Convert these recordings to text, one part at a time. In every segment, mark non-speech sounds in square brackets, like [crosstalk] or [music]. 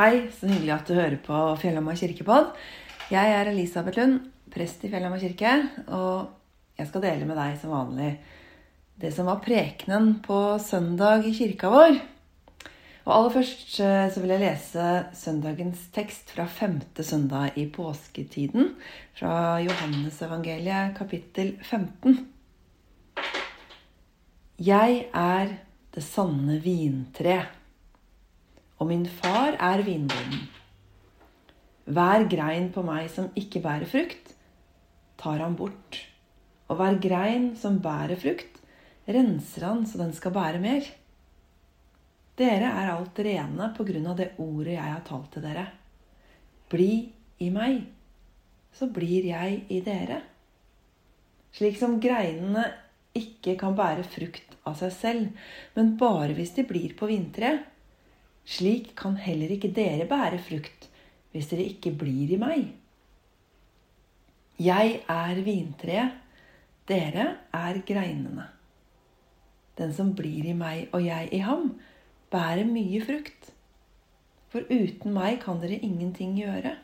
Hei, så hyggelig at du hører på Fjellhamar kirkepodd. Jeg er Elisabeth Lund, prest i Fjellhamar kirke, og jeg skal dele med deg som vanlig det som var prekenen på søndag i kirka vår. Og aller først eh, så vil jeg lese søndagens tekst fra femte søndag i påsketiden, fra Johannesevangeliet kapittel 15. Jeg er det sanne vintre og min far er vinbonden. Hver grein på meg som ikke bærer frukt, tar han bort. Og hver grein som bærer frukt, renser han så den skal bære mer. Dere er alt rene på grunn av det ordet jeg har talt til dere. Bli i meg, så blir jeg i dere. Slik som greinene ikke kan bære frukt av seg selv, men bare hvis de blir på vintreet, slik kan heller ikke dere bære frukt hvis dere ikke blir i meg. Jeg er vintreet, dere er greinene. Den som blir i meg og jeg i ham, bærer mye frukt. For uten meg kan dere ingenting gjøre.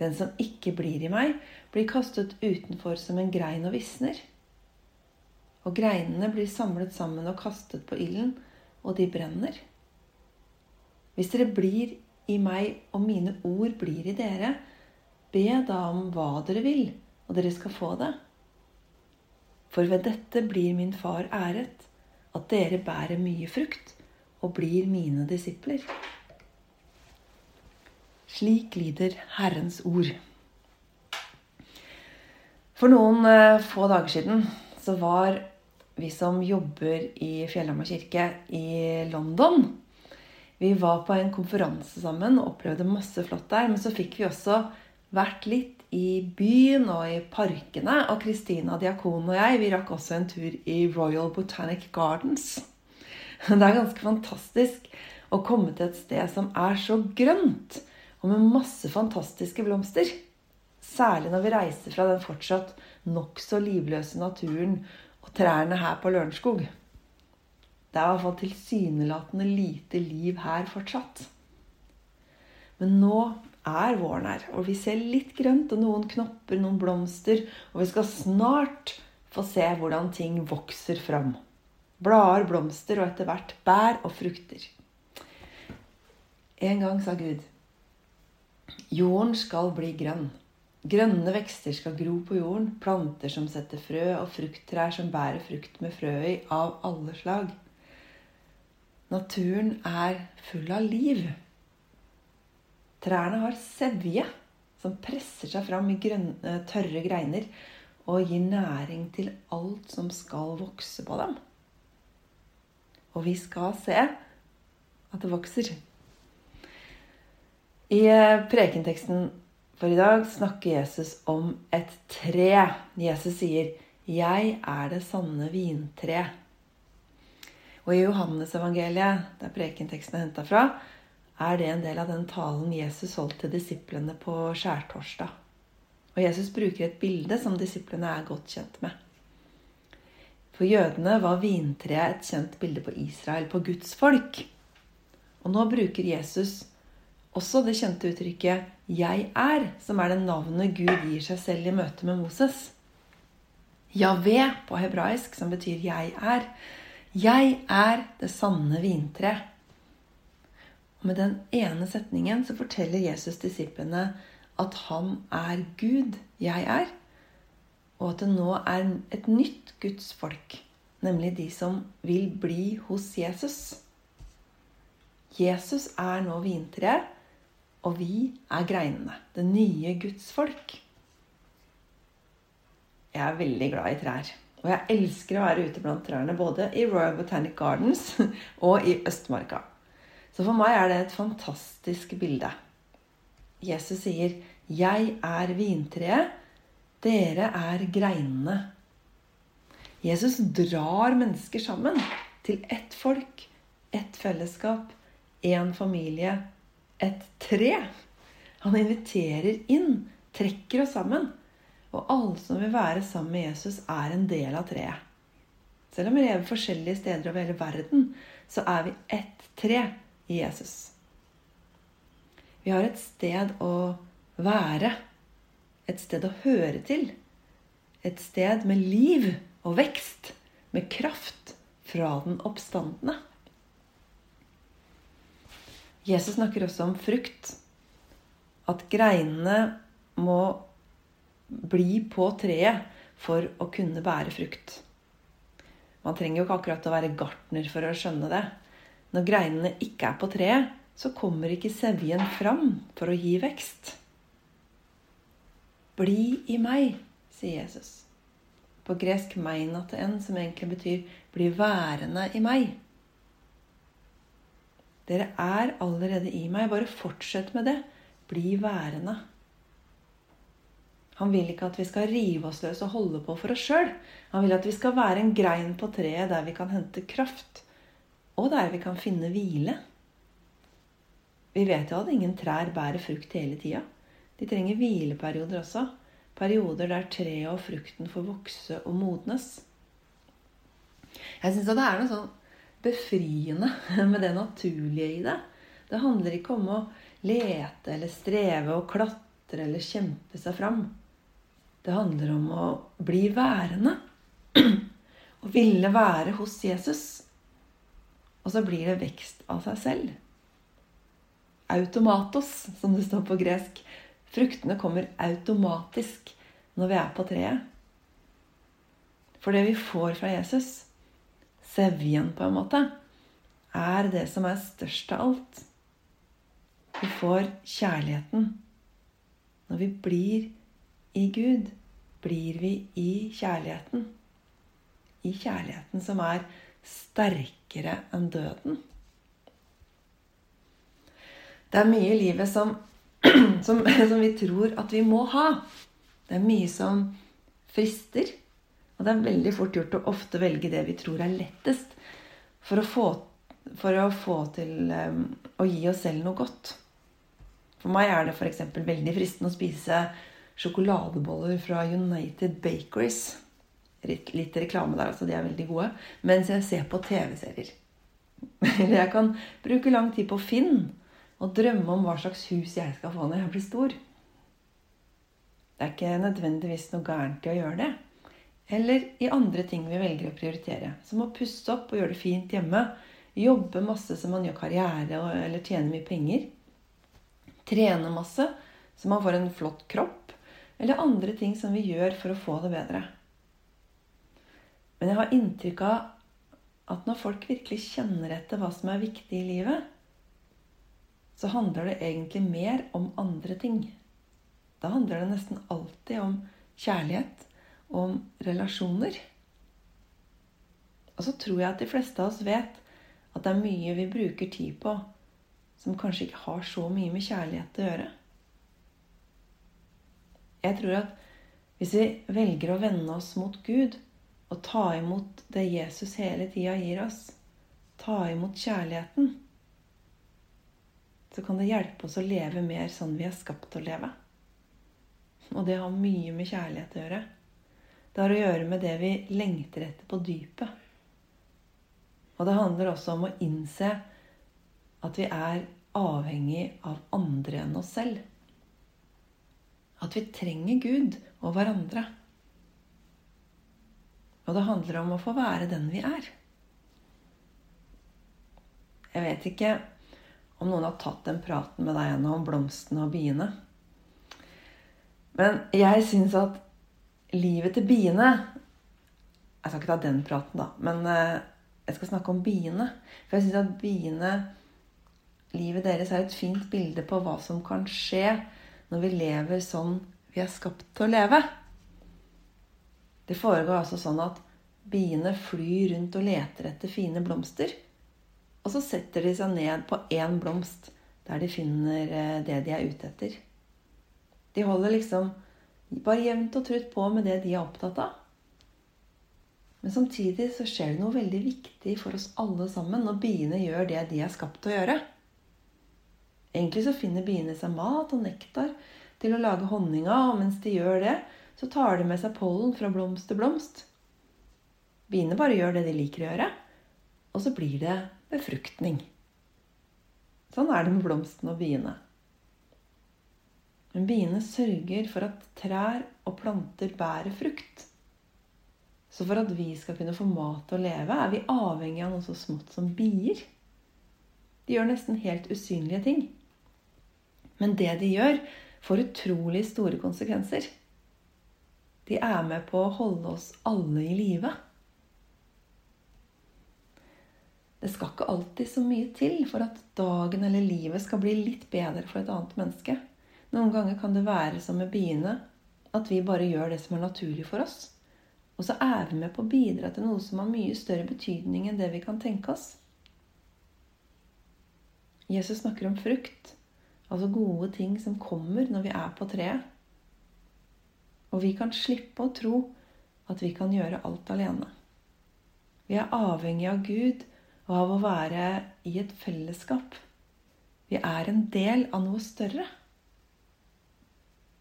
Den som ikke blir i meg, blir kastet utenfor som en grein og visner. Og greinene blir samlet sammen og kastet på ilden, og de brenner. Hvis dere blir i meg og mine ord blir i dere, be da om hva dere vil, og dere skal få det. For ved dette blir min far æret, at dere bærer mye frukt og blir mine disipler. Slik lyder Herrens ord. For noen eh, få dager siden så var vi som jobber i Fjellhamar kirke i London, vi var på en konferanse sammen og opplevde masse flott der. Men så fikk vi også vært litt i byen og i parkene. Og Kristina Diakon og jeg vi rakk også en tur i Royal Botanic Gardens. Det er ganske fantastisk å komme til et sted som er så grønt, og med masse fantastiske blomster. Særlig når vi reiser fra den fortsatt nokså livløse naturen og trærne her på Lørenskog. Det er i hvert fall tilsynelatende lite liv her fortsatt. Men nå er våren her, og vi ser litt grønt og noen knopper, noen blomster. Og vi skal snart få se hvordan ting vokser fram. Blader, blomster og etter hvert bær og frukter. En gang sa Gud jorden skal bli grønn. Grønne vekster skal gro på jorden, planter som setter frø, og frukttrær som bærer frukt med frø i, av alle slag. Naturen er full av liv. Trærne har sevje som presser seg fram i grønne, tørre greiner og gir næring til alt som skal vokse på dem. Og vi skal se at det vokser. I eh, prekenteksten for i dag snakker Jesus om et tre. Jesus sier 'Jeg er det sanne vintre'. Og i Johannesevangeliet, der prekenteksten er henta fra, er det en del av den talen Jesus holdt til disiplene på skjærtorsdag. Og Jesus bruker et bilde som disiplene er godt kjent med. For jødene var vintreet et kjent bilde på Israel, på Guds folk. Og nå bruker Jesus også det kjente uttrykket 'Jeg er', som er det navnet Gud gir seg selv i møte med Moses. Javé på hebraisk, som betyr 'jeg er', 'Jeg er det sanne vintre'. Og Med den ene setningen så forteller Jesus disiplene at han er Gud, jeg er, og at det nå er et nytt Guds folk, nemlig de som vil bli hos Jesus. Jesus er nå vintreet, og vi er greinene. Det nye Guds folk. Jeg er veldig glad i trær. Og jeg elsker å være ute blant trærne, både i Royal Botanic Gardens [laughs] og i Østmarka. Så for meg er det et fantastisk bilde. Jesus sier, 'Jeg er vintreet, dere er greinene'. Jesus drar mennesker sammen til ett folk, ett fellesskap, én familie, et tre. Han inviterer inn, trekker oss sammen. Og alle som vil være sammen med Jesus, er en del av treet. Selv om vi lever forskjellige steder over hele verden, så er vi ett tre i Jesus. Vi har et sted å være. Et sted å høre til. Et sted med liv og vekst. Med kraft fra den oppstandende. Jesus snakker også om frukt. At greinene må bli på treet for å kunne bære frukt. Man trenger jo ikke akkurat å være gartner for å skjønne det. Når greinene ikke er på treet, så kommer ikke sevjen fram for å gi vekst. Bli i meg, sier Jesus. På gresk 'meinaten', som egentlig betyr 'bli værende i meg'. Dere er allerede i meg. Bare fortsett med det. Bli værende. Han vil ikke at vi skal rive oss løs og holde på for oss sjøl. Han vil at vi skal være en grein på treet der vi kan hente kraft, og der vi kan finne hvile. Vi vet jo at ingen trær bærer frukt hele tida. De trenger hvileperioder også. Perioder der treet og frukten får vokse og modnes. Jeg syns det er noe sånn befriende [laughs] med det naturlige i det. Det handler ikke om å lete eller streve og klatre eller kjempe seg fram. Det handler om å bli værende. [clears throat] Å ville være hos Jesus. Og så blir det vekst av seg selv. Automatos, som det står på gresk. Fruktene kommer automatisk når vi er på treet. For det vi får fra Jesus, sevjen på en måte, er det som er størst av alt. Vi får kjærligheten. Når vi blir i Gud blir vi i kjærligheten. I kjærligheten som er sterkere enn døden. Det er mye i livet som, [clears throat] som, som, vi tror at vi må ha. Det er mye som frister. Og det er veldig fort gjort å ofte velge det vi tror er lettest for å få, for å få til um, å gi oss selv noe godt. For meg er det f.eks. veldig fristende å spise sjokoladeboller fra United Bakeries. Litt, reklame der, altså. De er veldig gode. Mens jeg ser på TV-serier. [laughs] Eller jeg kan bruke lang tid på Finn og drømme om hva slags hus jeg skal få når jeg blir stor. Det er ikke nødvendigvis noe gærent i å gjøre det. Eller i andre ting vi velger å prioritere. Som å pusse opp og gjøre det fint hjemme. Jobbe masse så man gjør karriere eller tjener mye penger. Trene masse så man får en flott kropp eller andre ting som vi gjør for å få det bedre. Men jeg har inntrykk av at når folk virkelig kjenner etter hva som er viktig i livet, så handler det egentlig mer om andre ting. Da handler det nesten alltid om kjærlighet, og om relasjoner. Og så tror jeg at de fleste av oss vet at det er mye vi bruker tid på som kanskje ikke har så mye med kjærlighet å gjøre. Jeg tror at hvis vi velger å vende oss mot Gud og ta imot det Jesus hele tida gir oss, ta imot kjærligheten, så kan det hjelpe oss å leve mer sånn vi er skapt å leve. Og det har mye med kjærlighet å gjøre. Det har å gjøre med det vi lengter etter på dypet. Og det handler også om å innse at vi er avhengig av andre enn oss selv. At vi trenger Gud og hverandre. Og det handler om å få være den vi er. Jeg vet ikke om noen har tatt den praten med deg ennå om blomstene og biene. Men jeg syns at livet til biene Jeg skal ikke ta den praten, da. Men eh, jeg skal snakke om biene. For jeg syns at biene Livet deres er et fint bilde på hva som kan skje når vi lever sånn vi er skapt til å leve. Det foregår altså sånn at biene flyr rundt og leter etter fine blomster. Og så setter de seg ned på én blomst der de finner eh, det de er ute etter. De holder liksom bare jevnt og trutt på med det de er opptatt av. Men samtidig så skjer det noe veldig viktig for oss alle sammen når biene gjør det de er skapt til å gjøre. Egentlig så finner biene seg mat og nektar til å lage honninga, og mens de gjør det, så tar de med seg pollen fra blomst til blomst. Biene bare gjør det de liker å gjøre, og så blir det befruktning. Sånn er det med blomstene og biene. Men biene sørger for at trær og planter bærer frukt. Så for at vi skal kunne få mat og leve, er vi avhengig av noe så smått som bier. De gjør nesten helt usynlige ting. Men det de gjør, får utrolig store konsekvenser. De er med på å holde oss alle i live. Det skal ikke alltid så mye til for at dagen eller livet skal bli litt bedre for et annet menneske. Noen ganger kan det være som med biene, at vi bare gjør det som er naturlig for oss. Og så er vi med på å bidra til noe som har mye større betydning enn det vi kan tenke oss. Jesus snakker om frukt, altså gode ting som kommer når vi er på treet. Og vi kan slippe å tro at vi kan gjøre alt alene. Vi er avhengig av Gud og av å være i et fellesskap. Vi er en del av noe større.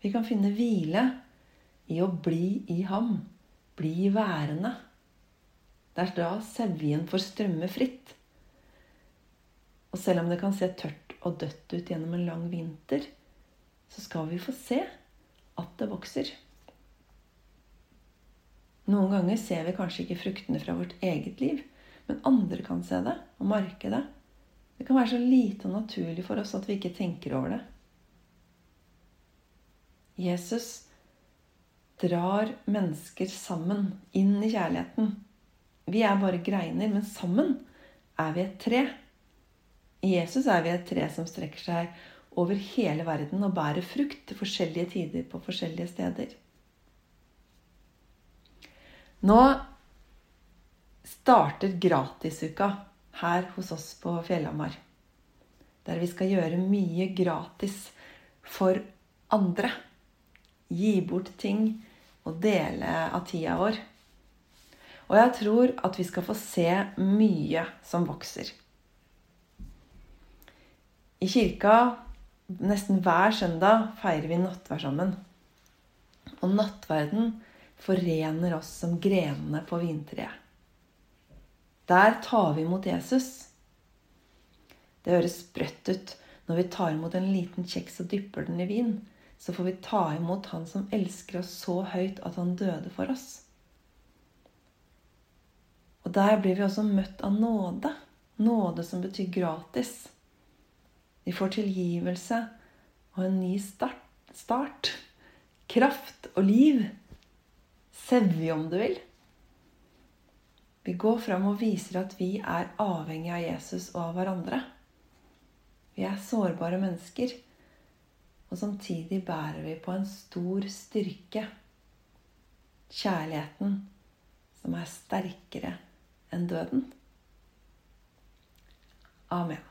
Vi kan finne hvile i å bli i ham, bli værende. Det er da sevjen får strømme fritt. Og selv om det kan se tørt og dødt ut gjennom en lang vinter, så skal vi få se at det vokser. Noen ganger ser vi kanskje ikke fruktene fra vårt eget liv, men andre kan se det og merke det. Det kan være så lite og naturlig for oss at vi ikke tenker over det. Jesus drar mennesker sammen inn i kjærligheten. Vi er bare greiner, men sammen er vi et tre. I Jesus er vi et tre som strekker seg over hele verden og bærer frukt til forskjellige tider på forskjellige steder. Nå starter gratisuka her hos oss på Fjellhamar. Der vi skal gjøre mye gratis for andre. Gi bort ting og dele av tida vår. Og jeg tror at vi skal få se mye som vokser. I kirka nesten hver søndag feirer vi nattverd sammen. Og nattverden forener oss som grenene på vintreet. Der tar vi imot Jesus. Det høres sprøtt ut når vi tar imot en liten kjeks og dypper den i vin. Så får vi ta imot Han som elsker oss så høyt at han døde for oss. Og der blir vi også møtt av nåde. Nåde som betyr gratis. Vi får tilgivelse og en ny start. start. Kraft og liv. Sevje, om du vil. Vi går fram og viser at vi er avhengig av Jesus og av hverandre. Vi er sårbare mennesker, og samtidig bærer vi på en stor styrke. Kjærligheten som er sterkere enn døden. Amen.